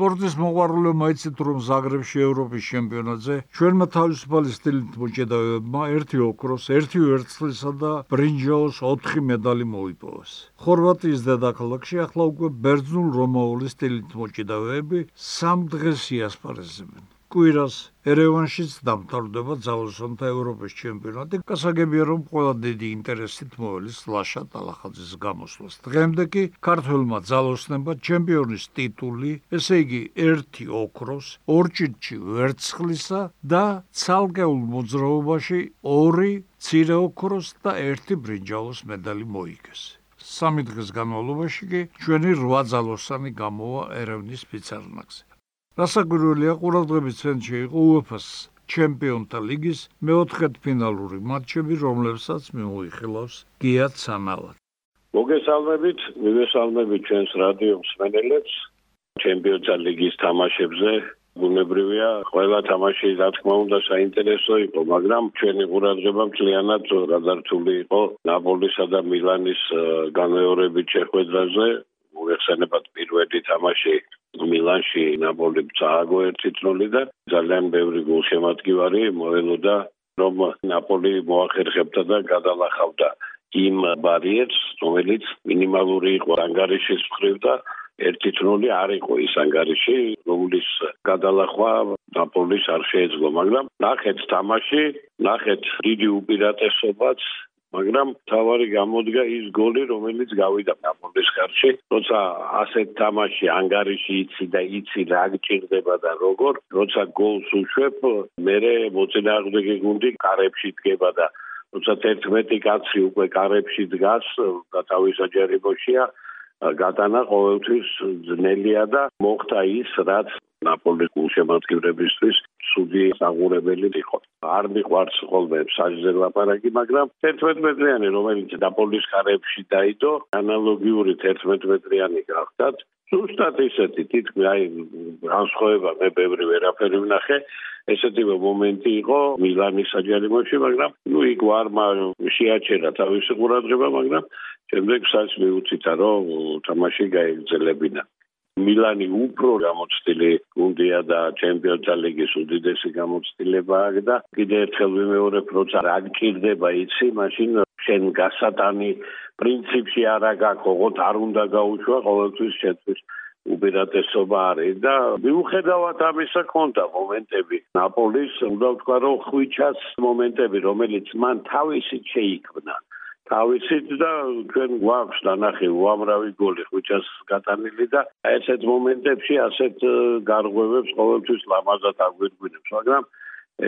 სპორტის მოყვარულებმა ეცეთ რომ ზაგრებში ევროპის ჩემპიონატზე ჩვენმა თავისუფალი სტილით მოჭედავებმა ერთი ოქროს, ერთი ვერცხლისა და ბრინჯაოს 4 მედალი მოიპოვეს. ხორვატიის დედაქალაქში ახლა უკვე ბერძნულ-რომაული სტილით მოჭედავეები სამ დღეს იასპარეზებენ. კვირას ერევანშიც დამთავრდება ძალოსანთა ევროპის ჩემპიონატი. გასაგებია რომ ყველა დიდი ინტერესით მოელის ლაშა ტალახაძის გამოსვლას. დღემდე კი ქართველმა ძალოსნებმა ჩემპიონის ტიტული, ესე იგი ერთი ოქროს, ორჭიდში ვერცხლისა და ცალკეულ მოძრაობაში ორი ცირე ოქროს და ერთი ბრინჯაოს მედალი მოიგეს. სამი დღის განმავლობაში კი ჩვენი 8 ძალოსანი გამოვა ერევნის ფიცარნაკზე. გასაგვირველია ყურადღების ცენტრში იყო UEFA-ს ჩემპიონთა ლიგის მეოთხედფინალური მატჩები, რომლებსაც მიმოიხილავს გია ცანალა. მოგესალმებით, მივესალმებით ჩვენს რადიო მსმენელებს ჩემპიონთა ლიგის თამაშებზე. ბუნებრივია, ყველა თამაში რა თქმა უნდა საინტერესო იყო, მაგრამ ჩვენი ყურადღება მთლიანად გადართული იყო ნაპოლისა და მილანის განმეორებით შეხვედრაზე. მოიხსენებათ პირველი თამაში მილანში ნაპოლი წააგო 1-0 და ძალიან ბევრი გულშემატკივარი მოელოდა რომ ნაპოლი მოახერხებდა და გადალახავდა იმ ბარიერს რომელიც მინიმალური იყო ანგარიშის მხრივ და 1-0 არ იყო ის ანგარიში რომლის გადალახვა ნაპოლის არ შეეძლო მაგრამ ნახეთ თამაში ნახეთ დიდი უპირატესობაც მაგრამ თავარი გამოდგა ის გოლი, რომელიც გავიდა ნაპოლის ხარში, როცა ასეთ თამაში ანგარიში იცი და იცი რა გჭირდება და როგორ, როცა გოლს უშვებ, მე მოწინააღმდეგე გუნდი კარებში დგება და როცა 11 კაცი უკვე კარებში დგას და თავის აჯერებოშია, გატანა ყოველთვის ძნელია და მოხდა ის, რაც ნაპოლის გულშემატკივრებისთვის ცუდი საღურებელი იყო. არ მიყვარს ხოლმე საჯზე ლაპარაკი, მაგრამ 11 მეტრიანი, რომელიც ნაპოლის ხარებში დაიდო, ანალოგიური 11 მეტრიანი გახდათ. ზუსტად ისეთი თითქმის აი განსხვავება მე ბევრი ვერაფერი ვნახე. ესეთივე მომენტი იყო მილანის საჯარიმოში, მაგრამ ნუ იქ ვარმა შეაჩერა თავისი ყურადღება, მაგრამ შემდეგ საერთოდ მიუწითა რომ თამაში გაიგრძელებინა. მილანი უფრო გამოცდილი გუნდია და ჩემპიონთა ლიგის უდიდესი გამოცდილებაა და კიდე ერთხელ ვიმეორებ როცა რა გჭირდება იცი მაშინ შენ გასატანი პრინციპში არა გაქოგოთ არ უნდა გაუშვა ყოველთვის შეთვის უპირატესობა არის და მიუხედავად ამისა კონდა მომენტები. ნაპოლის უნდა ვთქვა რომ ხვიჩას მომენტები რომელიც მან თავისით შეიქმნა თავისით და ჩვენ გვაქვს დანახი უამრავი გოლი ხუჭას გატანილი და ესეთ მომენტებში ასეთ გარღვევებს ყოველთვის ლამაზად აგვირგვინებს მაგრამ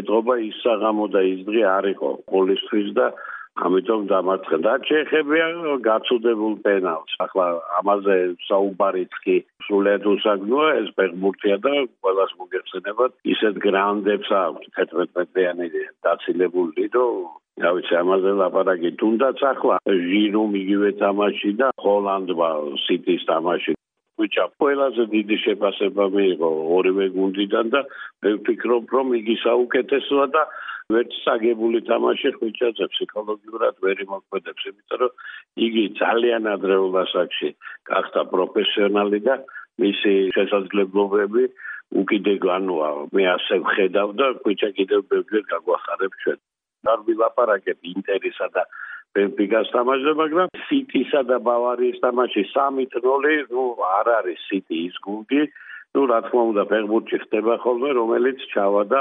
ეთყობა ის საღამო და ის დღე არ იყო გოლისთვის და ამიტომ დამარცხენ. და ჩეხებია გაცუდებულ პენალს ახლა ამაზე საუბარიც კი სულად უსაგნოა ეს ფეხბურთია და ყველას მოგეხსენებათ. ისეთ გრანდებს აქვს 11 მეტრიანი დაცილებული და რა ვიცი ამაზე ლაპარაკი. თუნდაც ახლა ჟირუმ იგივე თამაში და ჰოლანდმა სიტის თამაში ვიჭა ყველაზე დიდი შეფასება მიიღო ორივე გუნდიდან და მე ვფიქრობ რომ იგი საუკეთესოა და ვერც საგებული თამაში ხვიჩაძე ფსიქოლოგიურად ვერ იმოქმედებს იმიტომ რომ იგი ძალიან ადრეულ ასაკში გახდა პროფესიონალი და მისი შესაძლებლობები უკიდე განუა მე ასე ვხედავ და ხვიჩა კიდევ ბევრჯერ გაგვახარებ ჩვენ. არ ვილაპარაკებ ინტერესა და ბენფიკას თამაშზე, მაგრამ სიტისა და ბავარიის თამაში 3-0, ნუ არ არის სიტი ის გუნდი, ნუ რა თქმა უნდა ფეხბურთში ხდება ხოლმე, რომელიც ჩავა და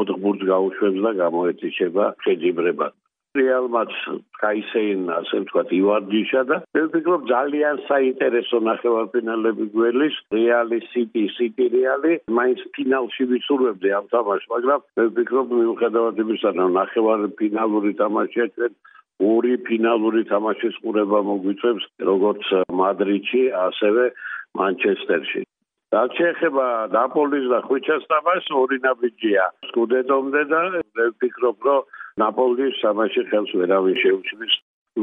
ოთხბურთს გაუშვებს და გამოეთიშება შეჯიბრება. რეალმაც კაისეინ ასე ვთქვათ ივარჯიშა და მე ვფიქრობ ძალიან საინტერესო ნახევარფინალები გველის რეალი სიტი სიტი რეალი მაინც ფინალში ვისურვებდი ამ თამაშს მაგრამ მე ვფიქრობ მიუხედავად იმისა რომ ნახევარფინალური თამაშია ჩვენ ორი ფინალური თამაშის ყურება მოგვიწევს როგორც მადრიდში ასევე მანჩესტერში. და შეეხება ნაპოლის და ხვიჩას თამაშს ორი ნაბიჯია. სკუდეტომდე და მე ვფიქრობ რომ ნაპოლის თამაში ხელს ვერავინ შეუჩნის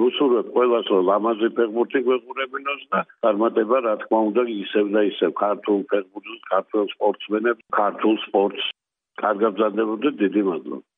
უსურვებ ყველას რომ ლამაზი ფეხბურთი გვეყურებინოს და წარმატება რა თქმა უნდა ისევ და ისევ. ქართულ ფეხბურთს, ქართულ სპორტსმენებს, ქართულ სპორტს. კარგაბზანდებოდეთ დიდი მადლობა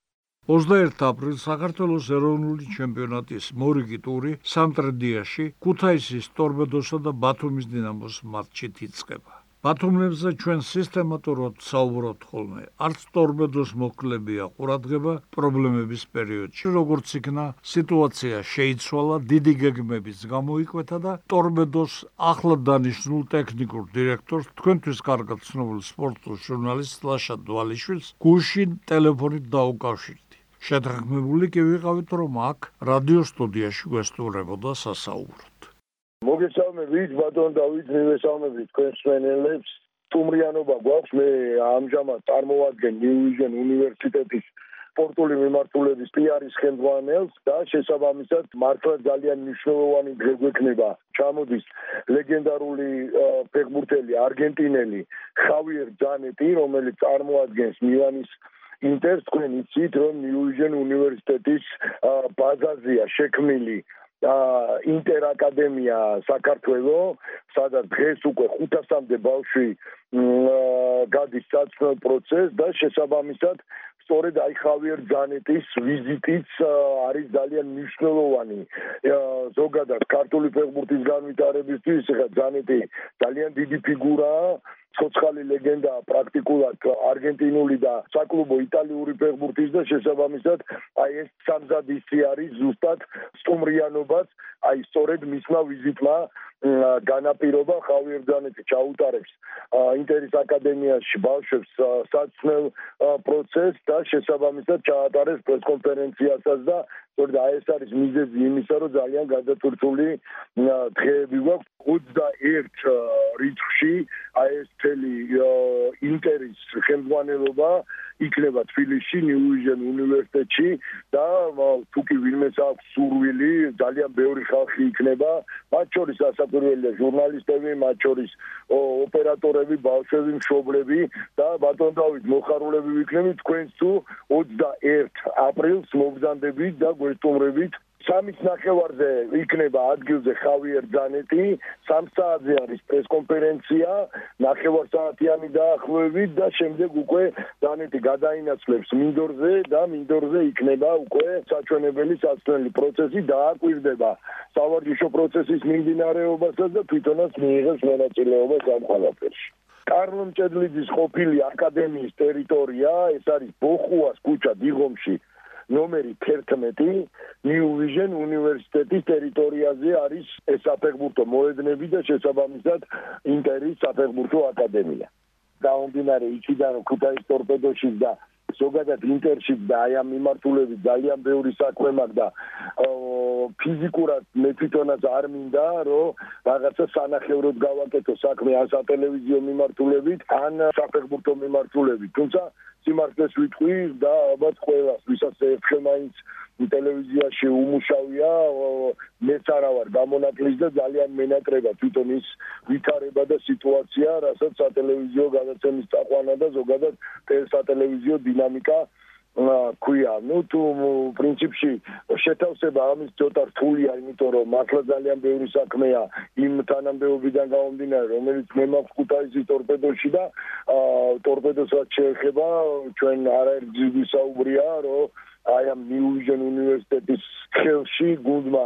21 აპრილს საქართველოს ეროვნული ჩემპიონატის მორიგი ტური სამტრედიაში ქუთაისის ტორპედოსა და ბათუმის დინამოს მატჩით იწყება. ბათუმებზე ჩვენ სისტემატურად საუბრობთ ხოლმე. არც ტორპედოს მოკლებია ყურადღება პრობლემების პერიოდში. როგორც იქნა სიტუაცია შეიცვალა, დიდი გეგმების გამოიკვეთა და ტორპედოს ახლა დანიშნულ ტექნიკურ დირექტორს თქვენთვის კარგად ცნობილ სპორტულ ჟურნალისტ ლაშა დვალიშვილს გუშინ ტელეფონით დაუკავშირდი. შეთანხმებული კი ვიყავით, რომ აქ რადიო სტუდიაში გვესტუმრებოდა სასაუბროდ. მოგესალმებით ბატონ დავით მივესალმებით თქვენს მენელებს თუმრიანობა გვაქვს მე ამჟამად წარმოვადგენ ნიუ-ვიჟენ უნივერსიტეტის სპორტული მიმართულების პიარის ხელმძღვანელს და შესაბამისად მართლა ძალიან მნიშვნელოვანი დღე გვექნება ჩამოდის ლეგენდარული ფეხბურთელი არგენტინელი ხავიერ ჯანეტი რომელიც წარმოადგენს მილანის ინტერს თქვენ იცით რომ ნიუ-ვიჟენ უნივერსიტეტის ბაზაზია შექმნილი ინტერ აკადემია საქართველოს სადაც დღეს უკვე 500-მდე ბავშვი გადის საწვრთნელ პროცესს და შესაბამისად სწორედ აი ხავიერ ჯანეტის ვიზიტიც არის ძალიან მნიშვნელოვანი ზოგადად ქართული ფეხბურთის განვითარებისთვის. ხა ჯანეტი ძალიან დიდი ფიგურაა ცოცხალი ლეგენდა პრაქტიკულად არგენტინული და საკლუბო იტალიური ფეხბურთის და შესაბამისად აი ეს სამზადისი არის ზუსტად სტუმრიანობას აი სწორედ მისმა ვიზიტმა განაპირობა ხავიერ ჯანეტი ჩაუტარებს ინტერის აკადემიაში ბავშვებს საცნელ პროცესს და შესაბამისად ჩაატარეს პრესკონფერენციასაც და სწორედ აი ეს არის მიზეზი იმისა რომ ძალიან გადაწურთული დღეები გვაქვს 21 რიცხვში აი ეს თელი ინტერის ხელმძღვანელობა იქნება თბილისში ნიუ-ვიჟენ უნივერსიტეტში და თუკი ვინმეს აქვს სურვილი ძალიან ბევრი ხალხი იქნება მათ შორის ასაკვირველია ჟურნალისტები მათ შორის ოპერატორები ბავშვები მშობლები და ბატონ დავით მოხარულები ვიქნებით თქვენს თუ 21 აპრილს მოგზანდებით და გვესტუმრებით სამის ნახევარზე იქნება ადგილზე ხავიერ ჯანეტი, სამ საათზე არის პრესკონფერენცია, ნახევარ საათიანი დაახლოებით და შემდეგ უკვე ჯანეტი გადაინაცვლებს მინდორზე და მინდორზე იქნება უკვე საჩვენებელი საცნელი პროცესი დააკვირდება სავარჯიშო პროცესის მიმდინარეობასაც და თვითონაც მიიღებს მონაწილეობა ამ ყველაფერში. კარლო მჭედლიძის ყოფილი აკადემიის ტერიტორია, ეს არის ბოხუას ქუჩა დიღომში ნომერი 11 New Vision უნივერსიტეტის ტერიტორიაზე არის ეს საფეხბურთო მოედნები და შესაბამისად ინტერის საფეხბურთო აკადემია. დაუნდინარე იქიდან ქუთაის ტორპედოში და ზოგადად ინტერში და აი ამ მიმართულებით ძალიან ბევრი საქმე მაქვს და ფიზიკურად მე თვითონაც არ მინდა რომ რაღაცა სანახევროდ გავაკეთო საქმე ან სატელევიზიო მიმართულებით ან საფეხბურთო მიმართულებით. თუმცა სიმართლეს ვიტყვი და ალბათ ყველას ვისაც ერთხელ მაინც ტელევიზიაში უმუშავია მეც არა ვარ გამონაკლის და ძალიან მენატრება თვითონ ის ვითარება და სიტუაცია რასაც სატელევიზიო გადაცემის წაყვანა და ზოგადად სატელევიზიო დინამიკა ქვია, ну თუ პრინციპში შეთავსება ამის ცოტა რთულია, იმიტომ რომ მართლა ძალიან ბევრი საქმეა იმ თანამდებობიდან გამომდინარე, რომელიც მე მაქვს ქუთაისის ტორპედოში და ტორპედოსაც შეეხება ჩვენ არაერთი ვისაუბრია, რომ აი ამ ნიუ-ვიჟენ უნივერსიტეტის ხელში გუნდმა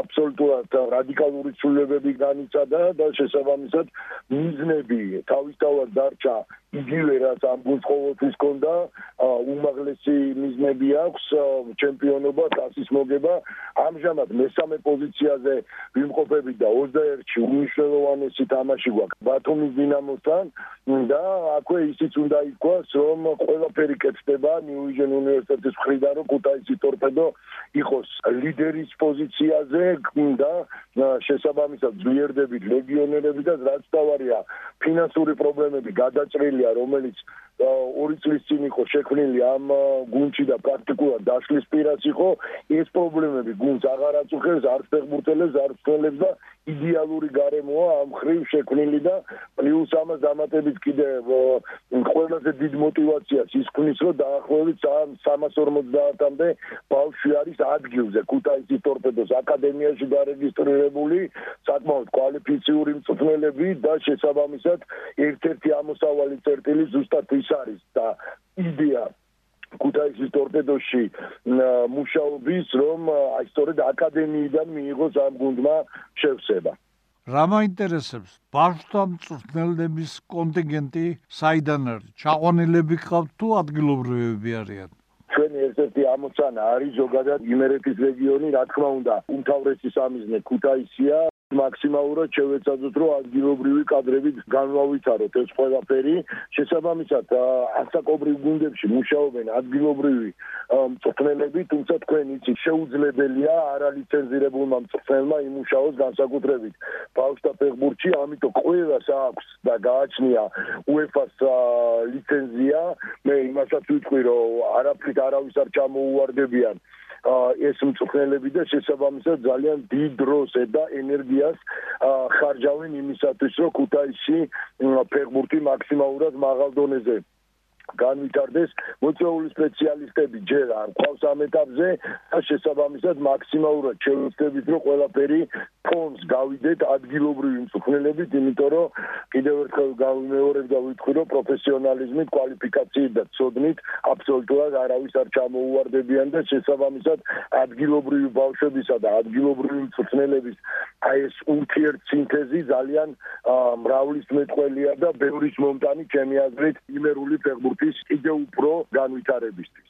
აბსოლუტურად რადიკალური ცვლილებები განიცადა და შესაბამისად მიზნები თავისთავად დარჩა იგივე რაც ამ გუნდს ყოველთვის ჰქონდა უმაღლესი მიზნები აქვს ჩემპიონობა თასის მოგება ამჟამად მესამე პოზიციაზე ვიმყოფებით და 21-ში უნიშნელოვანესი თამაში გვაქვს. ბათუმის დინამოსთან და აქვე ისიც უნდა ითქვას რომ ყველაფერი კეთდება ნიუ-ვიჟენ უნივერსიტეტის მხრიდან რომ კუტაისის ტორპედო იყოს ლიდერის პოზიციაზე და შესაბამისად ძლიერდებით ლეგიონერები და რაც თავარია ფინანსური პრობლემები კურსია, რომელიც ორი წლის წინ იყო შექმნილი ამ გუნდში და პრაქტიკულად დაშლის პირას იყო ეს პრობლემები გუნდს აღარ აწუხებს არც ფეხბურთელებს არც ფელებს და იდეალური გარემოა ამ ხრივ შექმნილი და პლუს ამას დამატებით კიდე ყველაზე დიდ мотивაციას ის ქმნის რომ დაახლოებით 350-მდე ბავშვი არის ადგილზე ქუთაისის ტორპედოს აკადემიაში დარეგისტრირებული საკმაოდ კვალიფიციური მწვრთნელები და შესაბამისად ერთ-ერთი ამოსავალი წერტილი ზუსტად ის არის და იდეა ქუთაისის ტორპედოში მუშაობის რომ აი სწორედ აკადემიიდან მიიღოს ამ გუნდმა შევსება. რა მაინტერესებს? ბავშვთა მწვრთნელების კონტინგენტი საიდან არის ჩაყვანილები ყავთ თუ ადგილობრივები არიან? ჩვენი ერთ-ერთი ამოცანა არის ზოგადად იმერეთის რეგიონი რა თქმა უნდა უმთავრესი სამიზნე ქუთაისია მაქსიმალურად შევეცადოთ რომ ადგილობრივი კადრებით განვავითაროთ ეს ყველაფერი. შესაბამისად ასაკობრივ გუნდებში მუშაობენ ადგილობრივი მწვრთნელები თუმცა თქვენ იცით შეუძლებელია არალიცენზირებულმა მწვრთნელმა იმუშაოს განსაკუთრებით. ბავშვთა ფეხბურთში ამიტომ ყველას აქვს და გააჩნია UEFA-ს ლიცენზია. მე იმასაც ვიტყვი რომ არაფრით არავის არ ჩამოუვარდებიან ეს მწვრთნელები და შესაბამისად ძალიან დიდ დროს და ენერგიას ხარჯავენ იმისათვის რომ ქუთაისში ფეხბურთი მაქსიმალურად მაღალ დონეზე განვითარდეს მოწვეული სპეციალისტები ჯერ არ ყავს ამ ეტაპზე და შესაბამისად მაქსიმალურად შევეცდებით რომ ყველაფერი ფონს გავიდეთ ადგილობრივი მწვრთნელებით იმიტომ რომ კიდევ ერთხელ გავიმეორებ და ვიტყვი რომ პროფესიონალიზმით კვალიფიკაციით და ცოდნით აბსოლუტურად არავის არ ჩამოუვარდებიან და შესაბამისად ადგილობრივი ბავშვებისა და ადგილობრივი მწვრთნელების აი ეს ურთიერთსინთეზი ძალიან მრავლის მეტყველია და ბევრის მომტანი ჩემი აზრით იმერული ფეხბურთი ფეხბურთის კიდევ უფრო განვითარებისთვის.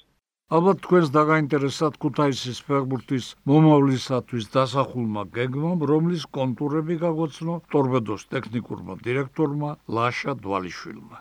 ალბათ თქვენს დაგაინტერესათ ქუთაისის ფეხბურთის მომავლისათვის დასახულმა გეგმამ, რომლის კონტურები გაგოცნო ტორპედოს ტექნიკურმა დირექტორმა ლაშა დვალიშვილმა.